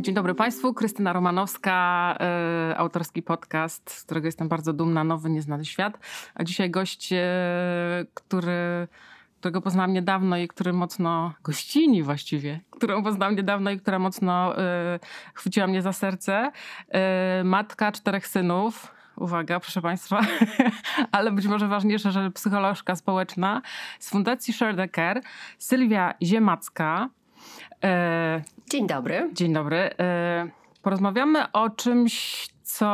Dzień dobry Państwu, Krystyna Romanowska, y, autorski podcast, z którego jestem bardzo dumna, Nowy Nieznany Świat. A dzisiaj gość, y, który, którego poznałam niedawno i który mocno, gościni właściwie, którą poznałam niedawno i która mocno y, chwyciła mnie za serce. matka czterech synów, uwaga, proszę Państwa, ale być może ważniejsze, że psycholożka społeczna z Fundacji Share the Care, Sylwia Ziemacka. Dzień dobry. Dzień dobry. E, porozmawiamy o czymś, co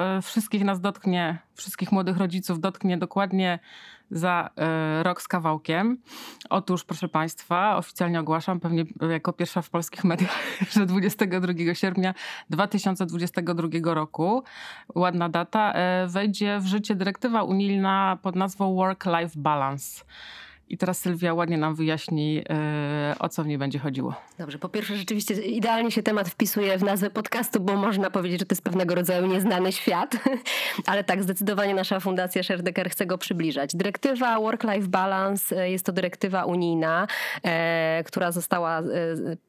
e, wszystkich nas dotknie, wszystkich młodych rodziców dotknie dokładnie za e, rok z kawałkiem. Otóż, proszę Państwa, oficjalnie ogłaszam, pewnie jako pierwsza w polskich mediach, że 22 sierpnia 2022 roku, ładna data, wejdzie w życie dyrektywa unijna pod nazwą Work-Life Balance. I teraz Sylwia ładnie nam wyjaśni, yy, o co w niej będzie chodziło. Dobrze, po pierwsze rzeczywiście idealnie się temat wpisuje w nazwę podcastu, bo można powiedzieć, że to jest pewnego rodzaju nieznany świat, ale tak, zdecydowanie nasza fundacja Sherdecker chce go przybliżać. Dyrektywa Work-Life Balance e, jest to dyrektywa unijna, e, która została e,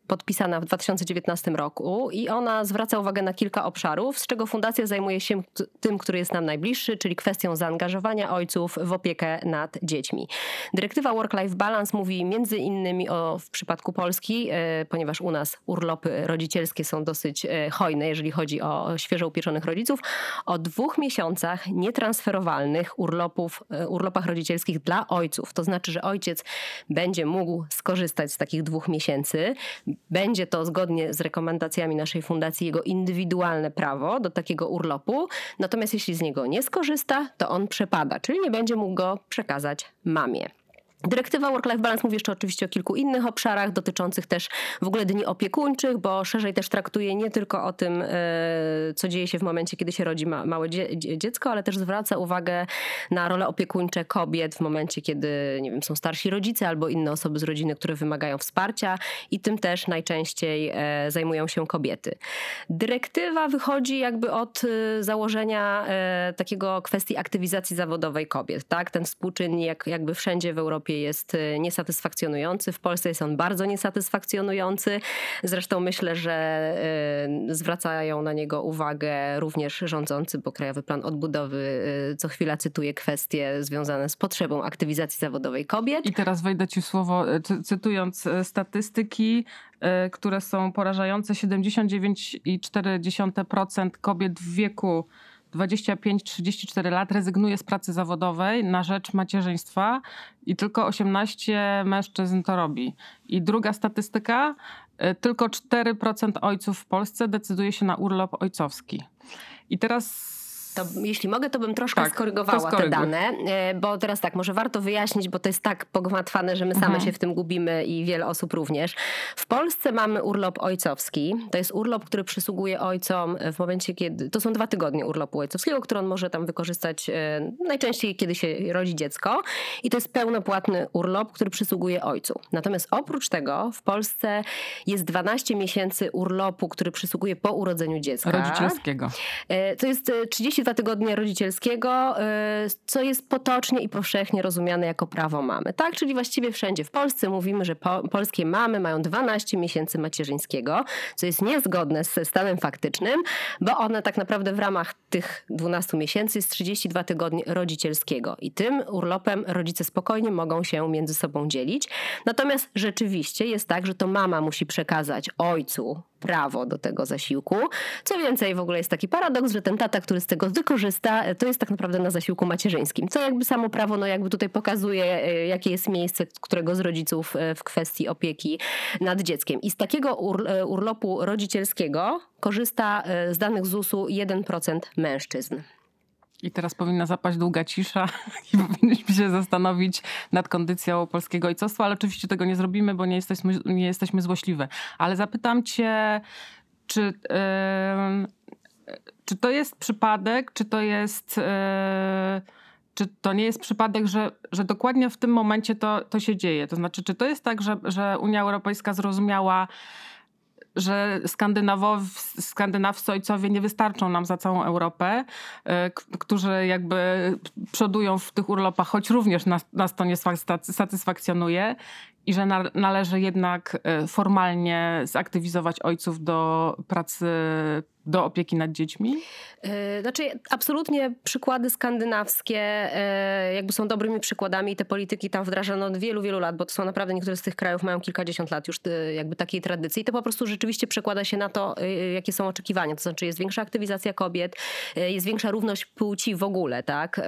podpisana w 2019 roku i ona zwraca uwagę na kilka obszarów, z czego fundacja zajmuje się tym, który jest nam najbliższy, czyli kwestią zaangażowania ojców w opiekę nad dziećmi. Dyrektywa Work-Life Balance mówi między innymi o, w przypadku Polski, e, ponieważ u nas urlopy rodzicielskie są dosyć e, hojne, jeżeli chodzi o świeżo upieczonych rodziców, o dwóch miesiącach nietransferowalnych urlopów, e, urlopach rodzicielskich dla ojców. To znaczy, że ojciec będzie mógł skorzystać z takich dwóch miesięcy. Będzie to zgodnie z rekomendacjami naszej fundacji jego indywidualne prawo do takiego urlopu. Natomiast jeśli z niego nie skorzysta, to on przepada, czyli nie będzie mógł go przekazać mamie. Dyrektywa Work-Life Balance mówi jeszcze oczywiście o kilku innych obszarach dotyczących też w ogóle dni opiekuńczych, bo szerzej też traktuje nie tylko o tym, e, co dzieje się w momencie, kiedy się rodzi małe dziecko, ale też zwraca uwagę na role opiekuńcze kobiet w momencie, kiedy nie wiem, są starsi rodzice albo inne osoby z rodziny, które wymagają wsparcia i tym też najczęściej e, zajmują się kobiety. Dyrektywa wychodzi jakby od e, założenia takiego kwestii aktywizacji zawodowej kobiet. Tak? Ten współczynnik jakby wszędzie w Europie Europie jest y, niesatysfakcjonujący. W Polsce jest on bardzo niesatysfakcjonujący. Zresztą myślę, że y, zwracają na niego uwagę również rządzący, bo Krajowy Plan Odbudowy y, co chwila cytuje kwestie związane z potrzebą aktywizacji zawodowej kobiet. I teraz wejdę ci słowo, cytując statystyki, które są porażające. 79,4% kobiet w wieku 25-34 lat rezygnuje z pracy zawodowej na rzecz macierzyństwa i tylko 18 mężczyzn to robi. I druga statystyka, y, tylko 4% ojców w Polsce decyduje się na urlop ojcowski. I teraz to jeśli mogę, to bym troszkę tak, skorygowała te dane, e, bo teraz tak, może warto wyjaśnić, bo to jest tak pogmatwane, że my same mhm. się w tym gubimy i wiele osób również. W Polsce mamy urlop ojcowski. To jest urlop, który przysługuje ojcom w momencie, kiedy. To są dwa tygodnie urlopu ojcowskiego, który on może tam wykorzystać e, najczęściej, kiedy się rodzi dziecko. I to jest pełnopłatny urlop, który przysługuje ojcu. Natomiast oprócz tego w Polsce jest 12 miesięcy urlopu, który przysługuje po urodzeniu dziecka. Rodzicielskiego. E, to jest 32 dwa tygodnie rodzicielskiego, y, co jest potocznie i powszechnie rozumiane jako prawo mamy. Tak, czyli właściwie wszędzie w Polsce mówimy, że po, polskie mamy mają 12 miesięcy macierzyńskiego, co jest niezgodne ze stanem faktycznym, bo one tak naprawdę w ramach tych 12 miesięcy jest 32 tygodnie rodzicielskiego i tym urlopem rodzice spokojnie mogą się między sobą dzielić. Natomiast rzeczywiście jest tak, że to mama musi przekazać ojcu prawo do tego zasiłku. Co więcej, w ogóle jest taki paradoks, że ten tata, który z tego wykorzysta, to jest tak naprawdę na zasiłku macierzyńskim. Co jakby samo prawo, no jakby tutaj pokazuje, e, jakie jest miejsce którego z rodziców e, w kwestii opieki nad dzieckiem. I z takiego e, urlopu rodzicielskiego korzysta z danych ZUS-u 1% mężczyzn. I teraz powinna zapaść długa cisza i powinniśmy się zastanowić nad kondycją polskiego ojcostwa, ale oczywiście tego nie zrobimy, bo nie jesteśmy, nie jesteśmy złośliwe. Ale zapytam cię, czy yy, to jest przypadek, czy to jest... Yy czy to nie jest przypadek, że, że dokładnie w tym momencie to, to się dzieje? To znaczy, czy to jest tak, że, że Unia Europejska zrozumiała, że Skandynawow, skandynawscy ojcowie nie wystarczą nam za całą Europę, e, którzy jakby przodują w tych urlopach, choć również nas, nas to nie satysfakcjonuje i że należy jednak e, formalnie zaktywizować ojców do pracy do opieki nad dziećmi? E, znaczy, absolutnie przykłady skandynawskie e, jakby są dobrymi przykładami i te polityki tam wdrażano od wielu, wielu lat, bo to są naprawdę niektóre z tych krajów mają kilkadziesiąt lat już jakby takiej tradycji. I to po prostu rzeczywiście przekłada się na to, jakie są oczekiwania. To znaczy jest większa aktywizacja kobiet, jest większa równość płci w ogóle, tak?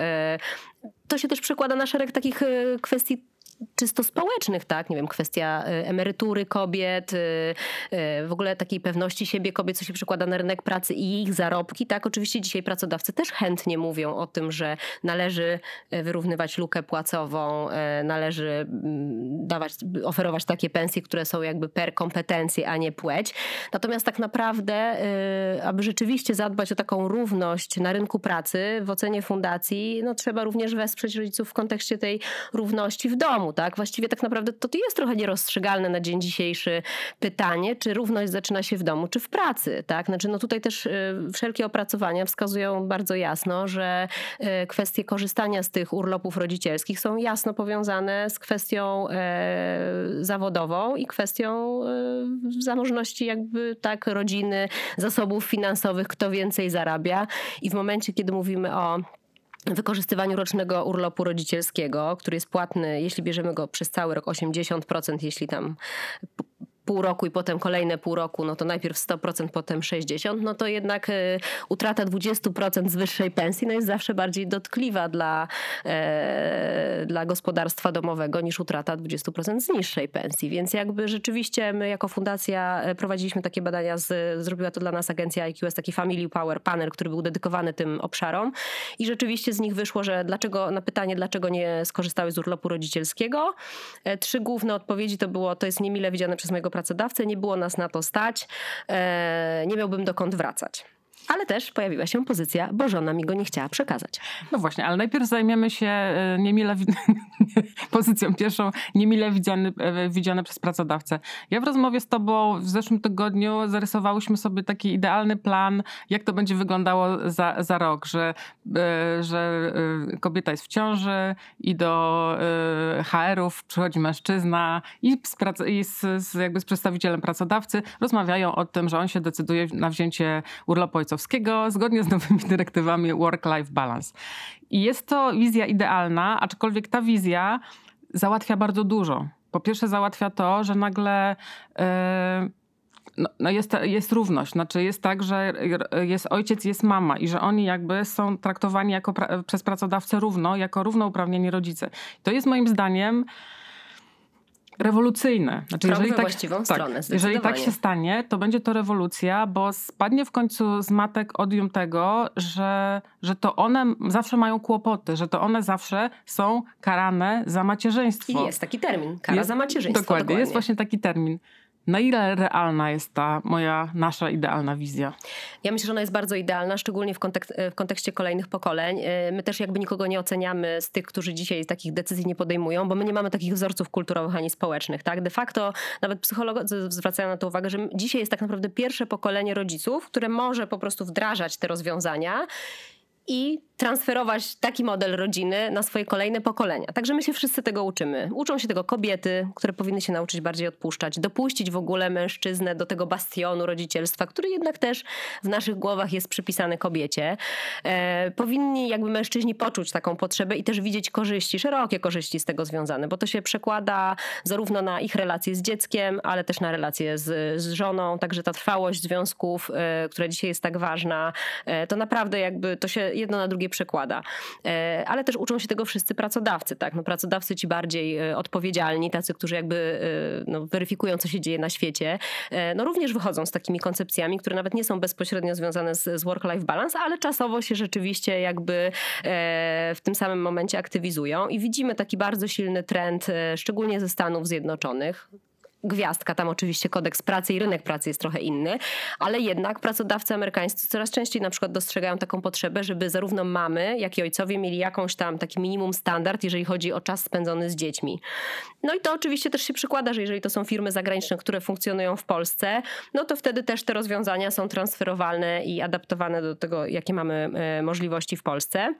To się też przekłada na szereg takich kwestii czysto społecznych, tak? Nie wiem, kwestia y, emerytury kobiet, y, y, w ogóle takiej pewności siebie kobiet, co się przekłada na rynek pracy i ich zarobki, tak? Oczywiście dzisiaj pracodawcy też chętnie mówią o tym, że należy wyrównywać lukę płacową, należy mm, dawać, oferować takie pensje, które są jakby per kompetencje, a nie płeć. Natomiast tak naprawdę, aby rzeczywiście zadbać o taką równość na rynku pracy, w ocenie fundacji, no trzeba również wesprzeć rodziców w kontekście tej równości w domu, tak? Właściwie tak naprawdę to jest trochę nierozstrzygalne na dzień dzisiejszy pytanie, czy równość zaczyna się w domu, czy w pracy, tak? Znaczy, no tutaj też y, wszelkie opracowania wskazują bardzo jasno, że y, kwestie korzystania z tych urlopów rodzicielskich są jasno powiązane z kwestią e, zawodową i kwestią e, zamożności jakby tak rodziny, zasobów finansowych, kto więcej zarabia. I w momencie, kiedy mówimy o wykorzystywaniu rocznego urlopu rodzicielskiego, który jest płatny, jeśli bierzemy go przez cały rok 80%, jeśli tam pół roku i potem kolejne pół roku, no to najpierw 100%, potem 60%, no to jednak y, utrata 20% z wyższej pensji no jest zawsze bardziej dotkliwa dla, e, dla gospodarstwa domowego niż utrata 20% z niższej pensji. Więc jakby rzeczywiście my jako fundacja e, prowadziliśmy takie badania, z, zrobiła to dla nas agencja IQS, taki Family Power Panel, który był dedykowany tym obszarom i rzeczywiście z nich wyszło, że dlaczego, na pytanie, dlaczego nie skorzystały z urlopu rodzicielskiego, e, trzy główne odpowiedzi to było, to jest niemile widziane przez mojego pracodawcę, nie było nas na to stać, e, nie miałbym dokąd wracać. Ale też pojawiła się pozycja, bo żona mi go nie chciała przekazać. No właśnie, ale najpierw zajmiemy się e, niemile pozycją pierwszą, niemile widziany, e, widziane przez pracodawcę. Ja w rozmowie z tobą w zeszłym tygodniu zarysowałyśmy sobie taki idealny plan, jak to będzie wyglądało za, za rok, że, e, że kobieta jest w ciąży i do HR-ów przychodzi mężczyzna i, z, prac- i z, z, jakby z przedstawicielem pracodawcy rozmawiają o tym, że on się decyduje na wzięcie urlopu zgodnie z nowymi dyrektywami Work-Life Balance. I jest to wizja idealna, aczkolwiek ta wizja załatwia bardzo dużo. Po pierwsze, załatwia to, że nagle. Yy, no, no jest, jest równość. Znaczy jest tak, że jest ojciec, jest mama i że oni jakby są traktowani jako pra przez pracodawcę równo, jako równouprawnieni rodzice. To jest moim zdaniem rewolucyjne. Znaczy, jeżeli tak, właściwą tak, stronę, jeżeli tak się stanie, to będzie to rewolucja, bo spadnie w końcu z matek odium tego, że, że to one zawsze mają kłopoty, że to one zawsze są karane za macierzyństwo. I jest taki termin, kara jest, za macierzyństwo. Dokładnie, dokładnie, jest właśnie taki termin. Na ile realna jest ta moja, nasza idealna wizja? Ja myślę, że ona jest bardzo idealna, szczególnie w, kontek w, kontekście kolejnych pokoleń. Y, my też jakby nikogo nie oceniamy z tych, którzy dzisiaj takich decyzji nie podejmują, bo my nie mamy takich wzorców kulturowych ani społecznych. Tak? De facto nawet psycholodzy zwracają na to uwagę, że dzisiaj jest tak naprawdę pierwsze pokolenie rodziców, które może po prostu wdrażać te rozwiązania i transferować taki model rodziny na swoje kolejne pokolenia. Także my się wszyscy tego uczymy. Uczą się tego kobiety, które powinny się nauczyć bardziej odpuszczać, dopuścić w ogóle mężczyznę do tego bastionu rodzicielstwa, który jednak też w naszych głowach jest przypisany kobiecie. E, powinni jakby mężczyźni poczuć taką potrzebę i też widzieć korzyści, szerokie korzyści z tego związane, bo to się przekłada zarówno na ich relacje z dzieckiem, ale też na relacje z, z żoną, także ta trwałość związków, e, która dzisiaj jest tak ważna, e, to naprawdę jakby to się jedno na drugie przekłada. E, ale też uczą się tego wszyscy pracodawcy, tak? No, pracodawcy ci bardziej e, odpowiedzialni, tacy, którzy jakby e, no, weryfikują, co się dzieje na świecie, no również wychodzą z takimi koncepcjami, które nawet nie są bezpośrednio związane z, z work-life balance, ale czasowo się rzeczywiście jakby w tym samym momencie aktywizują i widzimy taki bardzo silny trend, szczególnie ze Stanów Zjednoczonych, gwiazdka. Tam oczywiście kodeks pracy i rynek pracy jest trochę inny, ale jednak pracodawcy amerykańscy coraz częściej na przykład dostrzegają taką potrzebę, żeby zarówno mamy, jak i ojcowie mieli jakąś tam taki minimum standard, jeżeli chodzi o czas spędzony z dziećmi. No i to oczywiście też się przykłada, że jeżeli to są firmy zagraniczne, które funkcjonują w Polsce, no to wtedy też te rozwiązania są transferowalne i adaptowane do tego, jakie mamy e, możliwości w Polsce.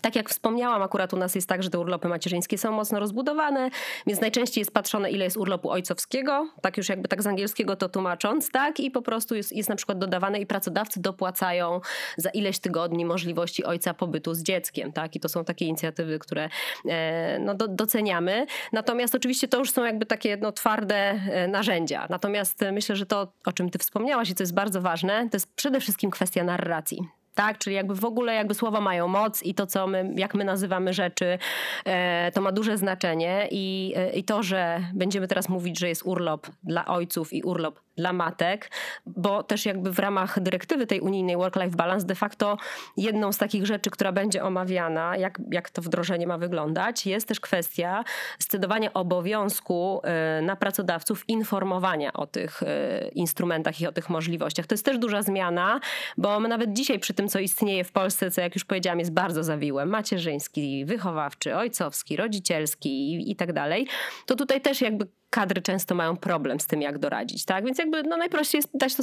Tak jak wspomniałam, akurat u nas jest tak, że te urlopy macierzyńskie są mocno rozbudowane, więc najczęściej jest patrzone, ile jest urlopu ojcowskiego, tak już jakby tak z angielskiego to tłumacząc, tak? I po prostu jest, jest na przykład dodawane i pracodawcy dopłacają za ileś tygodni możliwości ojca pobytu z dzieckiem, tak? I to są takie inicjatywy, które e, no, do, doceniamy. Natomiast oczywiście to już są jakby takie no, twarde e, narzędzia. Natomiast myślę, że to, o czym ty wspomniałaś i co jest bardzo ważne, to jest przede wszystkim kwestia narracji tak? Czyli jakby w ogóle jakby słowa mają moc i to, co my, jak my nazywamy rzeczy, e, to ma duże znaczenie i, e, i to, że będziemy teraz mówić, że jest urlop dla ojców i urlop dla matek, bo też jakby w ramach dyrektywy tej unijnej Work-Life Balance de facto jedną z takich rzeczy, która będzie omawiana, jak, jak to wdrożenie ma wyglądać, jest też kwestia scedowania obowiązku e, na pracodawców informowania o tych e, instrumentach i o tych możliwościach. To jest też duża zmiana, bo my nawet dzisiaj przy tym, co istnieje w Polsce, co jak już powiedziałam jest bardzo zawiłe, macierzyński, wychowawczy, ojcowski, rodzicielski i, i tak dalej, to tutaj też jakby kadry często mają problem z tym, jak doradzić, tak? Więc jakby no najprościej jest dać to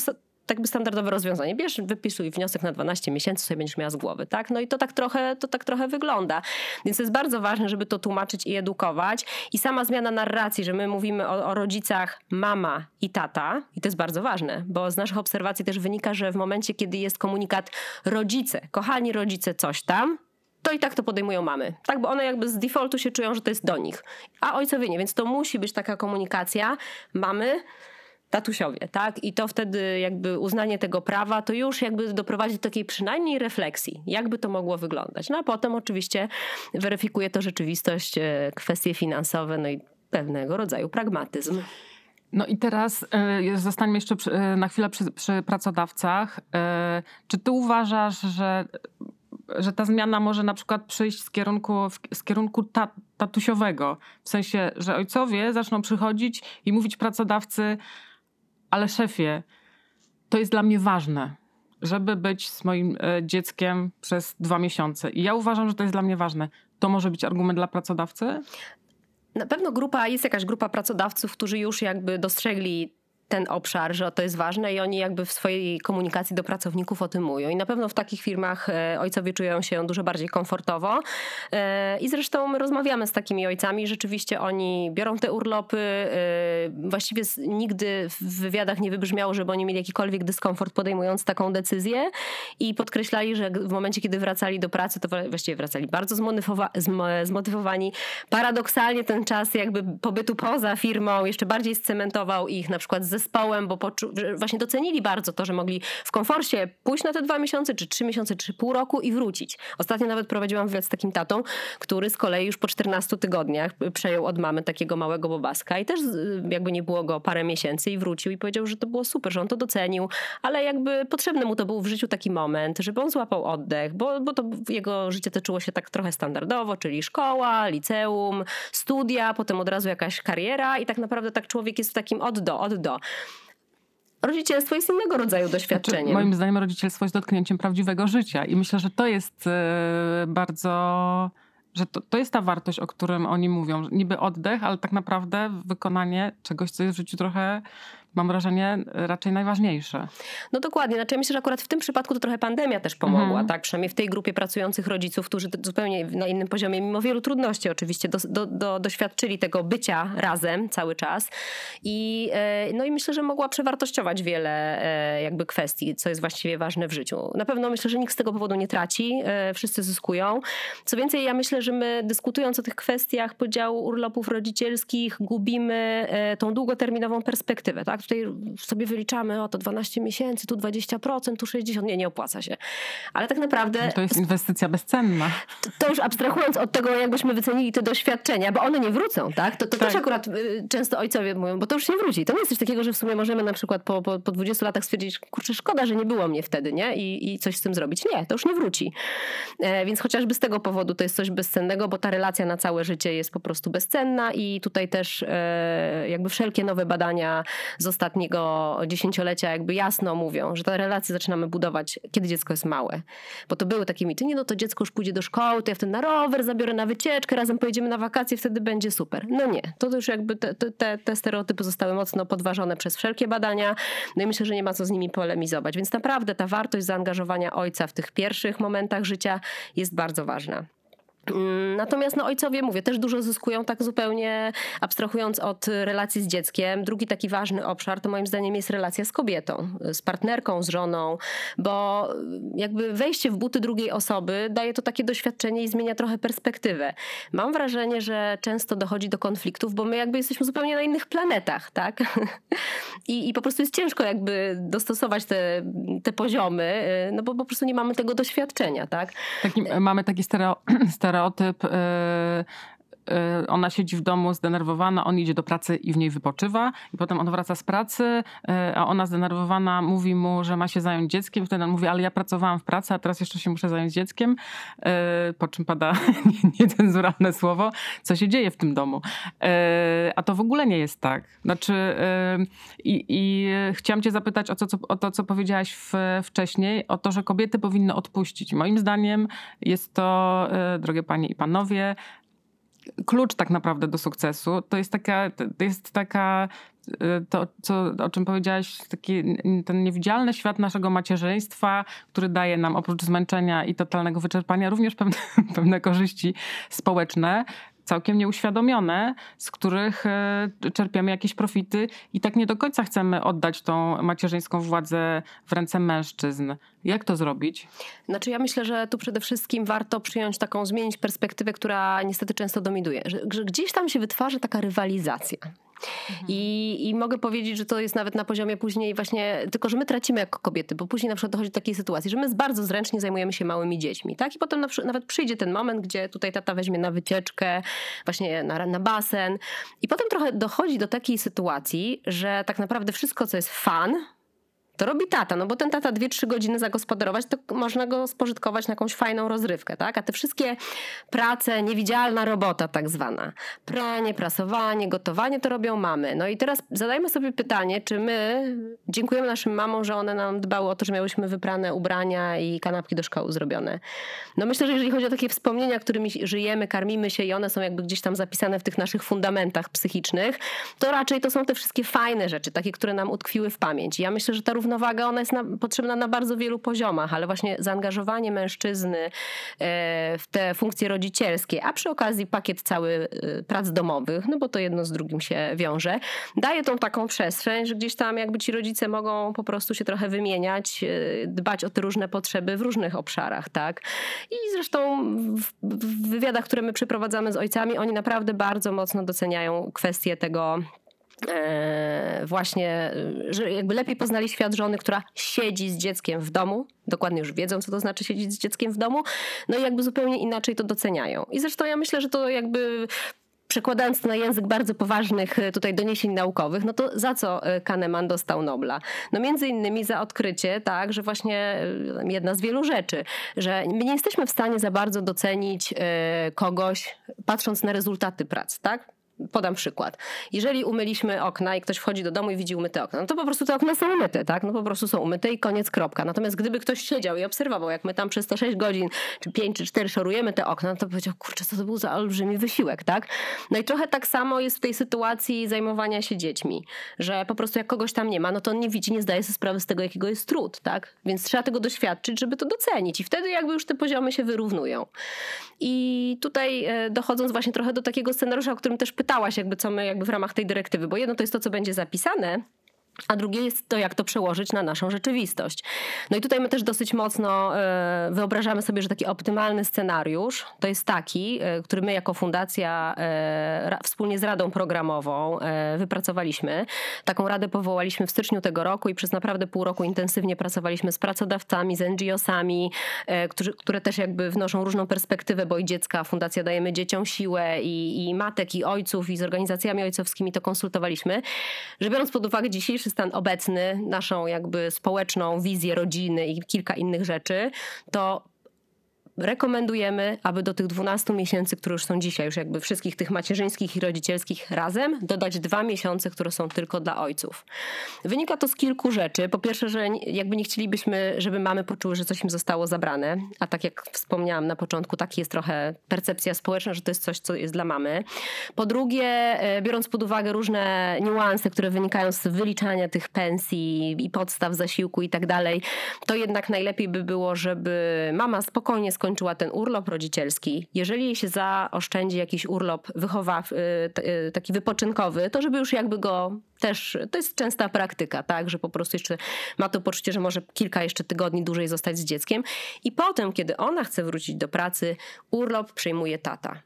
tak by standardowe rozwiązanie. Bierz, wypisuj wniosek na 12 miesięcy, sobie będziesz miała z głowy, tak? No i to tak trochę, to tak trochę wygląda. Więc jest bardzo ważne, żeby to tłumaczyć i edukować. I sama zmiana narracji, że my mówimy o, o rodzicach mama i tata, i to jest bardzo ważne, bo z naszych obserwacji też wynika, że w momencie, kiedy jest komunikat rodzice, kochani rodzice coś tam, to i tak to podejmują mamy. Tak, bo one jakby z defaultu się czują, że to jest do nich. A ojcowie nie, więc to musi być taka komunikacja mamy, tatusiowie, tak? I to wtedy jakby uznanie tego prawa to już jakby doprowadzi do takiej przynajmniej refleksji, jakby to mogło wyglądać. No a potem oczywiście weryfikuje to rzeczywistość, e, kwestie finansowe, no i pewnego rodzaju pragmatyzm. No i teraz y, zostańmy jeszcze przy, y, na chwilę przy, przy pracodawcach. Czy ty uważasz, że że ta zmiana może na przykład przyjść z kierunku, z kierunku ta, tatusiowego. W sensie, że ojcowie zaczną przychodzić i mówić pracodawcy, ale szefie, to jest dla mnie ważne, żeby być z moim e, dzieckiem przez dwa miesiące. I ja uważam, że to jest dla mnie ważne. To może być argument dla pracodawcy? Na pewno grupa, jest jakaś grupa pracodawców, którzy już jakby dostrzegli ten obszar, że to jest ważne i oni jakby w swojej komunikacji do pracowników o tym mówią. I na pewno w takich firmach e, ojcowie czują się dużo bardziej komfortowo. E, I zresztą my rozmawiamy z takimi ojcami, rzeczywiście oni biorą te urlopy. E, właściwie nigdy w wywiadach nie wybrzmiało, żeby oni mieli jakikolwiek dyskomfort podejmując taką decyzję i podkreślali, że w momencie, kiedy wracali do pracy, to właściwie wracali bardzo zmotywowani. Paradoksalnie ten czas jakby pobytu poza firmą jeszcze bardziej scementował ich na przykład ze zespołem, bo poczu- właśnie docenili bardzo to, że mogli w komforcie pójść na te dwa miesiące, czy trzy miesiące, czy pół roku i wrócić. Ostatnio nawet prowadziłam wywiad z takim tatą, który z kolei już po 14 tygodniach przejął od mamy takiego małego bobaska i też jakby nie było go parę miesięcy i wrócił i powiedział, że to było super, że on to docenił, ale jakby potrzebny mu to był w życiu taki moment, żeby on złapał oddech, bo, bo to jego życie toczyło się tak trochę standardowo, czyli szkoła, liceum, studia, potem od razu jakaś kariera i tak naprawdę tak człowiek jest w takim od do, od do. Rodzicielstwo jest innego rodzaju doświadczeniem. Znaczy, moim zdaniem rodzicielstwo jest dotknięciem prawdziwego życia i myślę, że to jest e, bardzo że to, to jest ta wartość, o którym oni mówią. Niby oddech, ale tak naprawdę wykonanie czegoś, co jest w życiu trochę mam wrażenie, raczej najważniejsze. No dokładnie. Znaczy, ja myślę, że akurat w tym przypadku to trochę pandemia też pomogła, mhm. tak? Przynajmniej w tej grupie pracujących rodziców, którzy zupełnie na innym poziomie, mimo wielu trudności oczywiście, do, do, do, doświadczyli tego bycia razem cały czas. I, e, no i myślę, że mogła przewartościować wiele e, jakby kwestii, co jest właściwie ważne w życiu. Na pewno myślę, że nikt z tego powodu nie traci, e, wszyscy zyskują. Co więcej, ja myślę, że my dyskutując o tych kwestiach podziału urlopów rodzicielskich, gubimy tą długoterminową perspektywę, tak? Tak? Tutaj sobie wyliczamy, o to 12 miesięcy, tu 20%, tu 60%, nie, nie opłaca się. Ale tak naprawdę... To jest inwestycja bezcenna. To, to już abstrahując od tego, jakbyśmy wycenili te doświadczenia, bo one nie wrócą, tak? To, to tak. też akurat y, często ojcowie mówią, bo to już nie wróci. To nie jest coś takiego, że w sumie możemy na przykład po, po, po 20 latach stwierdzić, kurczę, szkoda, że nie było mnie wtedy, nie? I, I coś z tym zrobić. Nie, to już nie wróci. E, więc chociażby z tego powodu to jest coś bezcennego, bo ta relacja na całe życie jest po prostu bezcenna i tutaj też e, jakby wszelkie nowe badania z ostatniego dziesięciolecia jakby jasno mówią, że te relacje zaczynamy budować, kiedy dziecko jest małe. Bo to były takie mity, nie no to dziecko już pójdzie do szkoły, to ja wtedy na rower zabiorę na wycieczkę, razem pojedziemy na wakacje, wtedy będzie super. No nie, to już jakby te, te, te stereotypy zostały mocno podważone przez wszelkie badania, no i myślę, że nie ma co z nimi polemizować. Więc naprawdę ta wartość zaangażowania ojca w tych pierwszych momentach życia jest bardzo ważna. Mm, natomiast no, ojcowie, mówię, też dużo zyskują, tak zupełnie abstrahując od relacji z dzieckiem. Drugi taki ważny obszar to moim zdaniem jest relacja z kobietą, z partnerką, z żoną, bo jakby wejście w buty drugiej osoby daje to takie doświadczenie i zmienia trochę perspektywę. Mam wrażenie, że często dochodzi do konfliktów, bo my jakby jesteśmy zupełnie na innych planetach, tak? I, i po prostu jest ciężko jakby dostosować te, te poziomy, y, no bo po prostu nie mamy tego doświadczenia, tak? Taki, mamy taki stereo, stereo stereotyp y, ona siedzi w domu zdenerwowana, on idzie do pracy i w niej wypoczywa i potem on wraca z pracy, y, a ona zdenerwowana mówi mu, że ma się zająć dzieckiem, wtedy on mówi, ale ja pracowałam w pracy, a teraz jeszcze się muszę zająć dzieckiem, y, po czym pada niecenzuralne słowo, co się dzieje w tym domu. A to w ogóle nie jest tak. Znaczy i, i chciałam cię zapytać o to, co, o to, co powiedziałaś w, wcześniej, o to, że kobiety powinny odpuścić. Moim zdaniem jest to, drogie panie i panowie, klucz tak naprawdę do sukcesu. To jest taka, to jest taka y, to, co, o czym powiedziałaś, taki, ten niewidzialny świat naszego macierzyństwa, który daje nam oprócz zmęczenia i totalnego wyczerpania również pewne, pewne korzyści społeczne, całkiem nieuświadomione, z których e, czerpiemy jakieś profity i tak nie do końca chcemy oddać tą macierzyńską władzę w ręce mężczyzn. Jak to zrobić? Znaczy ja myślę, że tu przede wszystkim warto przyjąć taką, zmienić perspektywę, która niestety często dominuje. Że, gdzieś tam się wytwarza taka rywalizacja. Mhm. I, I mogę powiedzieć, że to jest nawet na poziomie później właśnie, tylko że my tracimy jako kobiety, bo później na przykład dochodzi do takiej sytuacji, że my bardzo zręcznie zajmujemy się małymi dziećmi, tak? I potem na, nawet przyjdzie ten moment, gdzie tutaj tata weźmie na wycieczkę, właśnie na, na basen i potem trochę dochodzi do takiej sytuacji, że tak naprawdę wszystko, co jest fan, to robi tata, no bo ten tata 2-3 godziny zagospodarować, to można go spożytkować na jakąś fajną rozrywkę, tak? A te wszystkie prace, niewidzialna robota tak zwana, pranie, prasowanie, gotowanie, to robią mamy. No i teraz zadajmy sobie pytanie, czy my dziękujemy naszym mamom, że one nam dbały o to, że miałyśmy wyprane ubrania i kanapki do szkoły zrobione. No myślę, że jeżeli chodzi o takie wspomnienia, którymi żyjemy, karmimy się i one są jakby gdzieś tam zapisane w tych naszych fundamentach psychicznych, to raczej to są te wszystkie fajne rzeczy, takie, które nam utkwiły w pamięć. Ja myślę, że ta równowaga ona jest na, potrzebna na bardzo wielu poziomach, ale właśnie zaangażowanie mężczyzny e, w te funkcje rodzicielskie, a przy okazji pakiet cały e, prac domowych, no bo to jedno z drugim się wiąże, daje tą taką przestrzeń, że gdzieś tam jakby ci rodzice mogą po prostu się trochę wymieniać, e, dbać o te różne potrzeby w różnych obszarach, tak? I zresztą w wywiadach, które my przeprowadzamy z ojcami, oni naprawdę bardzo mocno doceniają kwestię tego, E, właśnie, że jakby lepiej poznali świat żony, która siedzi z dzieckiem w domu, dokładnie już wiedzą, co to znaczy siedzieć z dzieckiem w domu, no i jakby zupełnie inaczej to doceniają. I zresztą ja myślę, że to jakby przekładając to na język bardzo poważnych e, tutaj doniesień naukowych, no to za co e, Kahneman dostał Nobla? No między innymi za odkrycie, tak, że właśnie jedna z wielu rzeczy, że my nie jesteśmy w stanie za bardzo docenić kogoś patrząc na rezultaty prac, tak? Podam przykład. Jeżeli umyliśmy okna i ktoś wchodzi do domu i widzi umyte okna, no to po prostu te okna są umyte, tak? No po prostu są umyte i koniec, kropka. Natomiast gdyby ktoś siedział i obserwował, jak my tam przez te 6 godzin, czy 5, czy 4 szorujemy te okna, no to powiedział, kurczę, co to był za olbrzymi wysiłek, tak? No i trochę tak samo jest w tej sytuacji zajmowania się dziećmi, że po prostu jak kogoś tam nie ma, no to on nie widzi, nie zdaje sobie sprawy z tego, jakiego jest trud, tak? Więc trzeba tego doświadczyć, żeby to docenić i wtedy jakby już te poziomy się wyrównują. I tutaj e, dochodząc właśnie trochę do takiego scenariusza, o którym też pytałaś, jakby co my jakby w ramach tej dyrektywy, bo jedno to jest to, co będzie zapisane, a drugie jest to, jak to przełożyć na naszą rzeczywistość. No i tutaj my też dosyć mocno e, wyobrażamy sobie, że taki optymalny scenariusz to jest taki, e, który my jako fundacja e, wspólnie z Radą Programową wypracowaliśmy. Taką radę powołaliśmy w styczniu tego roku i przez naprawdę pół roku intensywnie pracowaliśmy z pracodawcami, z NGO-sami, które też jakby wnoszą różną perspektywę, bo i dziecka, fundacja Dajemy Dzieciom Siłę i, i matek, i ojców, i z organizacjami ojcowskimi to konsultowaliśmy, że biorąc pod uwagę dzisiejszy stan obecny, naszą jakby społeczną wizję rodziny i kilka innych rzeczy, to rekomendujemy, aby do tych 12 miesięcy, które już są dzisiaj, już jakby wszystkich tych macierzyńskich i rodzicielskich razem, dodać dwa miesiące, które są tylko dla ojców. Wynika to z kilku rzeczy. Po pierwsze, że jakby nie chcielibyśmy, żeby mamy poczuły, że coś im zostało zabrane, a tak jak wspomniałam na początku, taki jest trochę percepcja społeczna, że to jest coś, co jest dla mamy. Po drugie, e, biorąc pod uwagę różne niuanse, które wynikają z wyliczania tych pensji i podstaw zasiłku i tak dalej, to jednak najlepiej by było, żeby mama spokojnie skończyła skończyła ten urlop rodzicielski, jeżeli jej się zaoszczędzi jakiś urlop wychowaw, y, y, taki wypoczynkowy, to żeby już jakby go też, to jest częsta praktyka, tak, że po prostu jeszcze ma to poczucie, że może kilka jeszcze tygodni dłużej zostać z dzieckiem i potem, kiedy ona chce wrócić do pracy, urlop przejmuje tata.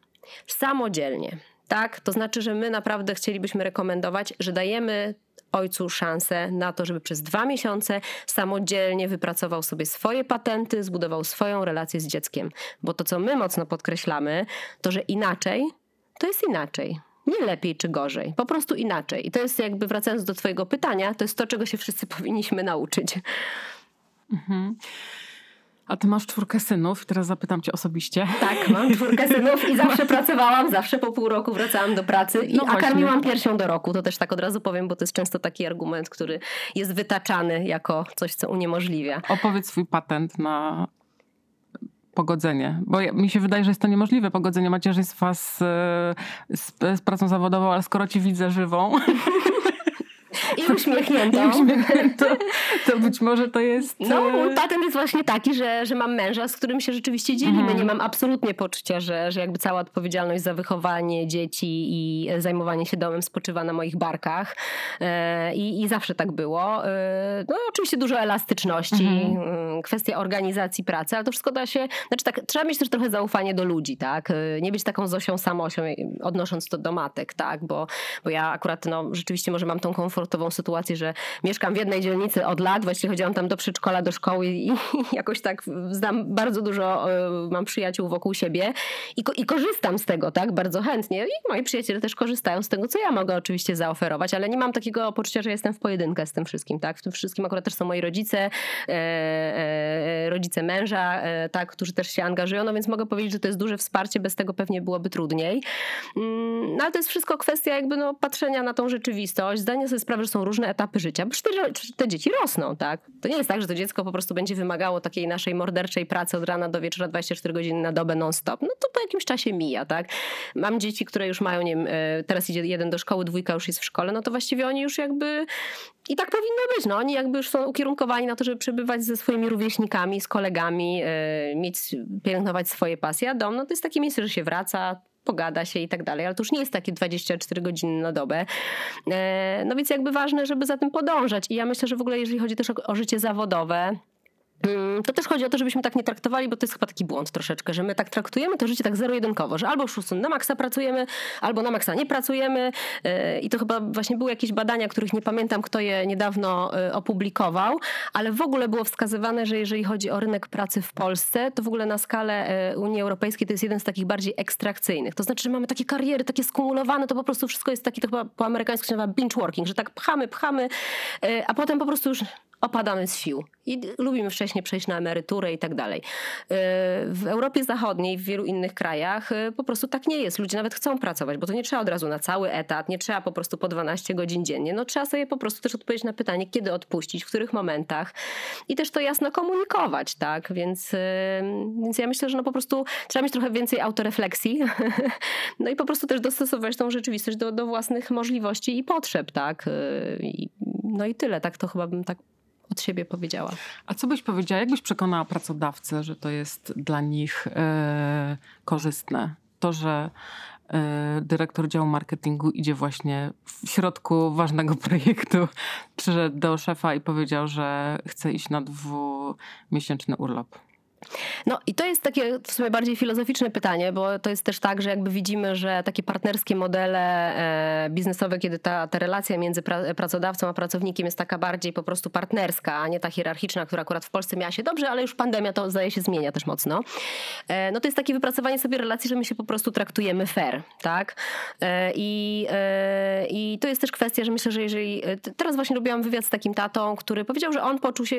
Samodzielnie. Tak, to znaczy, że my naprawdę chcielibyśmy rekomendować, że dajemy ojcu szansę na to, żeby przez dwa miesiące samodzielnie wypracował sobie swoje patenty, zbudował swoją relację z dzieckiem. Bo to, co my mocno podkreślamy, to że inaczej to jest inaczej. Nie lepiej czy gorzej, po prostu inaczej. I to jest jakby wracając do Twojego pytania, to jest to, czego się wszyscy powinniśmy nauczyć. Mhm. A ty masz czwórkę synów i teraz zapytam cię osobiście. Tak, mam czwórkę synów i zawsze pracowałam, zawsze po pół roku wracałam do pracy, i, no a karmiłam piersią do roku. To też tak od razu powiem, bo to jest często taki argument, który jest wytaczany jako coś, co uniemożliwia. Opowiedz swój patent na pogodzenie, bo mi się wydaje, że jest to niemożliwe pogodzenie macierzyństwa z, z, z pracą zawodową, ale skoro ci widzę żywą, I uśmiechniętą. I uśmiechniętą. To być może to jest... No, e, patent jest właśnie taki, że, że mam męża, z którym się rzeczywiście dzielimy. Mhm. Nie mam absolutnie poczucia, że, że jakby cała odpowiedzialność za wychowanie dzieci i zajmowanie się domem spoczywa na moich barkach. E, I, i zawsze tak było. E, no oczywiście dużo elastyczności, mhm. Kwestia organizacji pracy, ale to wszystko da się... Znaczy tak, trzeba mieć też trochę zaufanie do ludzi, tak? Nie być taką Zosią samosią, odnosząc to do matek, tak? Bo, bo ja akurat no, rzeczywiście może mam tą komfort komfortową sytuację, że mieszkam w jednej dzielnicy od lat, właściwie chodziłam tam do przedszkola, do szkoły i, i jakoś tak znam bardzo dużo, e, mam przyjaciół wokół siebie i, i korzystam z tego, tak, bardzo chętnie. I moi przyjaciele też korzystają z tego, co ja mogę oczywiście zaoferować, ale nie mam takiego poczucia, że jestem w pojedynkę z tym wszystkim, tak. W tym wszystkim akurat też są moi rodzice, e, e, rodzice męża, tak, którzy też się angażują, no więc mogę powiedzieć, że to jest duże wsparcie, bez tego pewnie byłoby trudniej. Mm, no ale to jest wszystko kwestia jakby no, patrzenia na tą rzeczywistość, zdania sobie sprawy, że są różne etapy życia, bo te, dzieci rosną, tak? To nie jest tak, że to dziecko po prostu będzie wymagało takiej naszej morderczej pracy od rana do wieczora 24 godziny na dobę non-stop. No to po jakimś czasie mija, tak? Mam dzieci, które już mają, nie wiem, e, teraz idzie jeden do szkoły, dwójka już jest w szkole, no to właściwie oni już jakby i tak powinno być. No, oni jakby już są ukierunkowani na to, żeby przebywać ze swoimi rówieśnikami, z kolegami, yy, mieć, pielęgnować swoje pasje. A dom, no to jest takie miejsce, że się wraca, pogada się i tak dalej, ale to już nie jest takie 24 godziny na dobę. E, no więc jakby ważne, żeby za tym podążać i ja myślę, że w ogóle jeżeli chodzi też o, o życie zawodowe, to też chodzi o to, żebyśmy tak nie traktowali, bo to jest chyba taki błąd troszeczkę, że my tak traktujemy to życie tak zero-jedynkowo, że albo już na maksa pracujemy, albo na maksa nie pracujemy. E, I to chyba właśnie były jakieś badania, których nie pamiętam, kto je niedawno e, opublikował, ale w ogóle było wskazywane, że jeżeli chodzi o rynek pracy w Polsce, to w ogóle na skalę e, Unii Europejskiej to jest jeden z takich bardziej ekstrakcyjnych. To znaczy, że mamy takie kariery, takie skumulowane, to po prostu wszystko jest takie, to chyba po amerykańsku się nazywa binge working, że tak pchamy, pchamy, a potem po prostu już opadamy z sił i lubimy wcześniej przejść na emeryturę i tak dalej. Y, w Europie Zachodniej, w wielu innych krajach y, po prostu tak nie jest. Ludzie nawet chcą pracować, bo to nie trzeba od razu na cały etat, nie trzeba po prostu po 12 godzin dziennie. No trzeba sobie po prostu też odpowiedzieć na pytanie, kiedy odpuścić, w których momentach i też to jasno komunikować, tak? Więc, y, więc ja myślę, że no po prostu trzeba mieć trochę więcej autorefleksji no i po prostu też dostosować tą rzeczywistość do, do własnych możliwości i potrzeb, tak? No i tyle, tak to chyba bym tak od siebie powiedziała. A co byś powiedziała, jakbyś przekonała pracodawcę, że to jest dla nich e, korzystne? To, że dyrektor działu marketingu idzie właśnie w środku ważnego projektu, przyszedł do szefa i powiedział, że chce iść na dwumiesięczny urlop. No i to jest takie w sumie bardziej filozoficzne pytanie, bo to jest też tak, że jakby widzimy, że takie partnerskie modele e, biznesowe, kiedy ta, ta relacja między pra, pracodawcą a pracownikiem jest taka bardziej po prostu partnerska, a nie ta hierarchiczna, która akurat w Polsce miała się dobrze, ale już pandemia to zdaje się zmienia też mocno. E, no to jest takie wypracowanie sobie relacji, że my się po prostu traktujemy fair, tak? E, I, I to jest też kwestia, że myślę, że jeżeli... Teraz właśnie robiłam wywiad z takim tatą, który powiedział, że on poczuł się...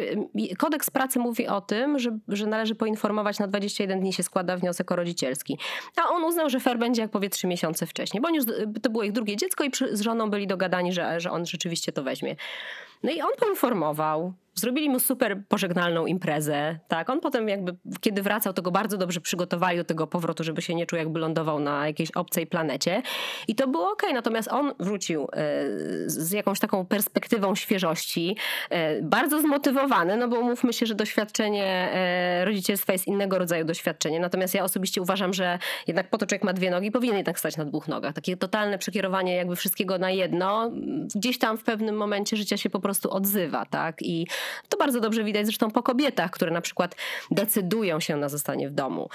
Kodeks pracy mówi o tym, że, że należy należy poinformować, na 21 dni się składa wniosek o rodzicielski. A on uznał, że fair będzie jak powie 3 miesiące wcześniej, bo już, to było ich drugie dziecko i przy, z żoną byli dogadani, że, że on rzeczywiście to weźmie. No i on poinformował, Zrobili mu super pożegnalną imprezę, tak? On potem jakby, kiedy wracał, to go bardzo dobrze przygotowali do tego powrotu, żeby się nie czuł jakby lądował na jakiejś obcej planecie. I to było ok, natomiast on wrócił e, z jakąś taką perspektywą świeżości, e, bardzo zmotywowany, no bo umówmy się, że doświadczenie e, rodzicielstwa jest innego rodzaju doświadczenie. Natomiast ja osobiście uważam, że jednak po to człowiek ma dwie nogi, powinien jednak stać na dwóch nogach. Takie totalne przekierowanie jakby wszystkiego na jedno, gdzieś tam w pewnym momencie życia się po prostu odzywa, tak? I to bardzo dobrze widać zresztą po kobietach, które na przykład decydują się na zostanie w domu.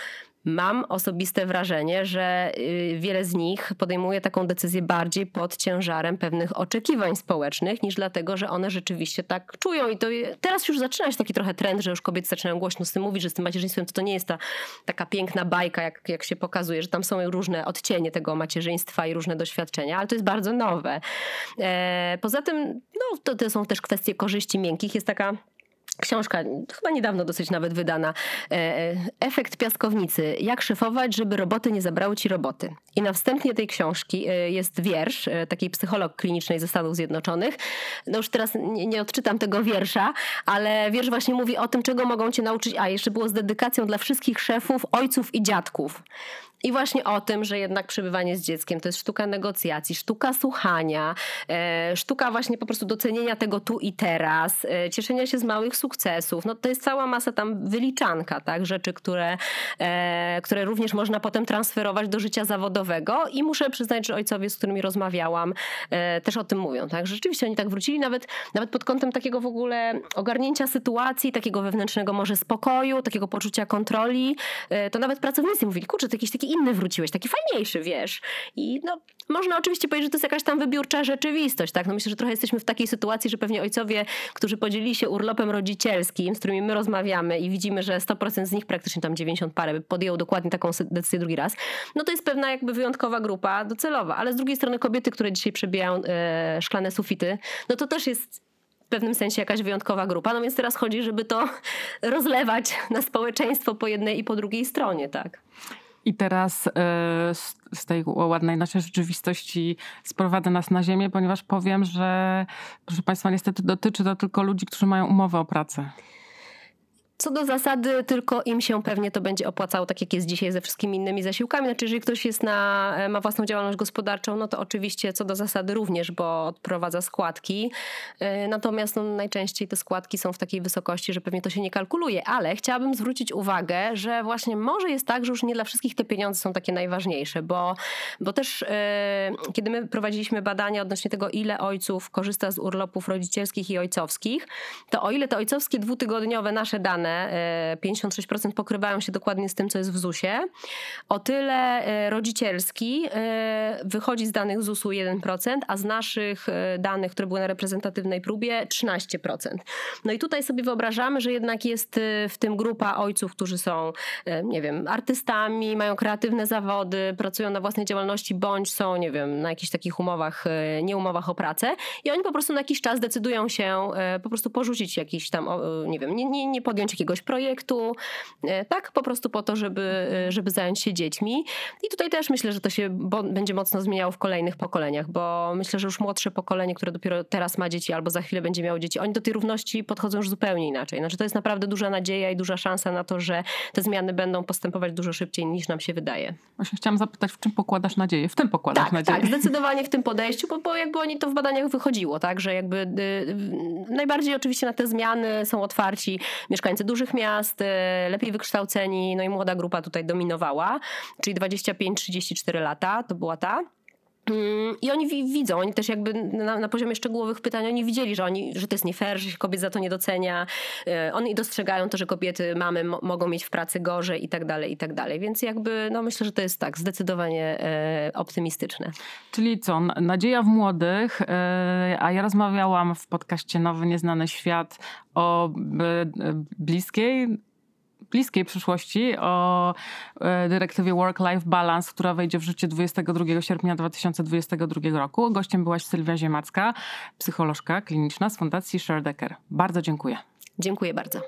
Mam osobiste wrażenie, że y, wiele z nich podejmuje taką decyzję bardziej pod ciężarem pewnych oczekiwań społecznych, niż dlatego, że one rzeczywiście tak czują. I to teraz już zaczyna się taki trochę trend, że już kobiety zaczynają głośno z tym mówić, że z tym macierzyństwem to, to nie jest ta taka piękna bajka, jak, jak się pokazuje, że tam są różne odcienie tego macierzyństwa i różne doświadczenia, ale to jest bardzo nowe. E, poza tym, no, to, to są też kwestie korzyści miękkich. Jest taka książka, chyba niedawno dosyć nawet wydana, e, e, Efekt piaskownicy. Jak szefować, żeby roboty nie zabrały ci roboty. I na wstępie tej książki e, jest wiersz takiej psycholog klinicznej ze Stanów Zjednoczonych. No już teraz nie, nie odczytam tego wiersza, ale wiersz właśnie mówi o tym, czego mogą cię nauczyć, a jeszcze było z dedykacją dla wszystkich szefów, ojców i dziadków. I właśnie o tym, że jednak przebywanie z dzieckiem to jest sztuka negocjacji, sztuka słuchania, e, sztuka właśnie po prostu docenienia tego tu i teraz, e, cieszenia się z małych sukcesów. No to jest cała masa tam wyliczanka, tak? Rzeczy, które, e, które również można potem transferować do życia zawodowego i muszę przyznać, że ojcowie, z którymi rozmawiałam, też o tym mówią, tak? Rzeczywiście oni tak wrócili nawet, nawet pod kątem takiego w ogóle ogarnięcia sytuacji, takiego wewnętrznego może spokoju, takiego poczucia kontroli. To nawet pracownicy mówili, kurczę, to jakiś taki inny wróciłeś, taki fajniejszy, wiesz. I no, można oczywiście powiedzieć, że to jest jakaś tam wybiórcza rzeczywistość, tak? No myślę, że trochę jesteśmy w takiej sytuacji, że pewnie ojcowie, którzy podzielili się urlopem rodzicielskim, z którymi my rozmawiamy i widzimy, że 100% z nich, praktycznie tam 90 parę, podjął dokładnie taką decyzję drugi raz, no to jest pewna jakby wyjątkowa grupa docelowa. Ale z drugiej strony kobiety, które dzisiaj przebijają e, szklane sufity, no to też jest w pewnym sensie jakaś wyjątkowa grupa. No więc teraz chodzi, żeby to rozlewać na społeczeństwo po jednej i po drugiej stronie, tak. I teraz y, z tej ładnej naszej rzeczywistości sprowadza nas na ziemię, ponieważ powiem, że proszę Państwa, niestety dotyczy to tylko ludzi, którzy mają umowę o pracę. Co do zasady, tylko im się pewnie to będzie opłacało, tak jak jest dzisiaj ze wszystkimi innymi zasiłkami. Znaczy, jeżeli ktoś jest na, e, ma własną działalność gospodarczą, no to oczywiście co do zasady również, bo odprowadza składki. E, natomiast no, najczęściej te składki są w takiej wysokości, że pewnie to się nie kalkuluje. Ale chciałabym zwrócić uwagę, że właśnie może jest tak, że już nie dla wszystkich te pieniądze są takie najważniejsze, bo, bo też e, kiedy my prowadziliśmy badania odnośnie tego, ile ojców korzysta z urlopów rodzicielskich i ojcowskich, to o ile te ojcowskie dwutygodniowe nasze dane 56% pokrywają się dokładnie z tym, co jest w ZUS-ie. O tyle e, rodzicielski e, wychodzi z danych ZUS-u 1%, a z naszych e, danych, które były na reprezentatywnej próbie 13%. No i tutaj sobie wyobrażamy, że jednak jest w tym grupa ojców, którzy są, nie wiem, artystami, mają kreatywne zawody, pracują na własnej działalności, bądź są, nie wiem, na jakichś takich umowach, nie umowach o pracę i oni po prostu na jakiś czas decydują się po prostu porzucić jakiś tam, nie wiem, nie, nie, nie podjąć jakiegoś projektu, e, tak po prostu po to, żeby, e, żeby zająć się dziećmi. I tutaj też myślę, że to się będzie mocno zmieniało w kolejnych pokoleniach, bo myślę, że już młodsze pokolenie, które dopiero teraz ma dzieci albo za chwilę będzie miało dzieci, oni do tej równości podchodzą już zupełnie inaczej. Znaczy to jest naprawdę duża nadzieja i duża szansa na to, że te zmiany będą postępować dużo szybciej niż nam się wydaje. Właśnie chciałam zapytać, w czym pokładasz nadzieję? W tym pokładasz tak, nadzieję. Tak, zdecydowanie w tym podejściu, bo, bo jakby oni to w badaniach wychodziło, tak, że jakby y, najbardziej oczywiście na te zmiany są otwarci mieszkańcy dużych miast, e, lepiej wykształceni, no i młoda grupa tutaj dominowała, czyli 25-34 lata to była ta. Mm, I oni widzą, oni też jakby na, na, poziomie szczegółowych pytań, oni widzieli, że, oni, że to jest nie fair, że się kobiet za to nie docenia. E, oni dostrzegają to, że kobiety, mamy mogą mieć w pracy gorzej i tak dalej, i tak dalej. Więc jakby, no myślę, że to jest tak, zdecydowanie e, optymistyczne. Czyli co, nadzieja w młodych, e, a ja rozmawiałam w podcaście Nowy Nieznany Świat o bliskiej bliskiej przyszłości o e, dyrektywie Work-Life Balance, która wejdzie w życie 22 sierpnia 2022 roku. Gościem byłaś Sylwia Ziemacka, psycholożka kliniczna z Fundacji Sherdecker. Bardzo dziękuję. Dziękuję bardzo.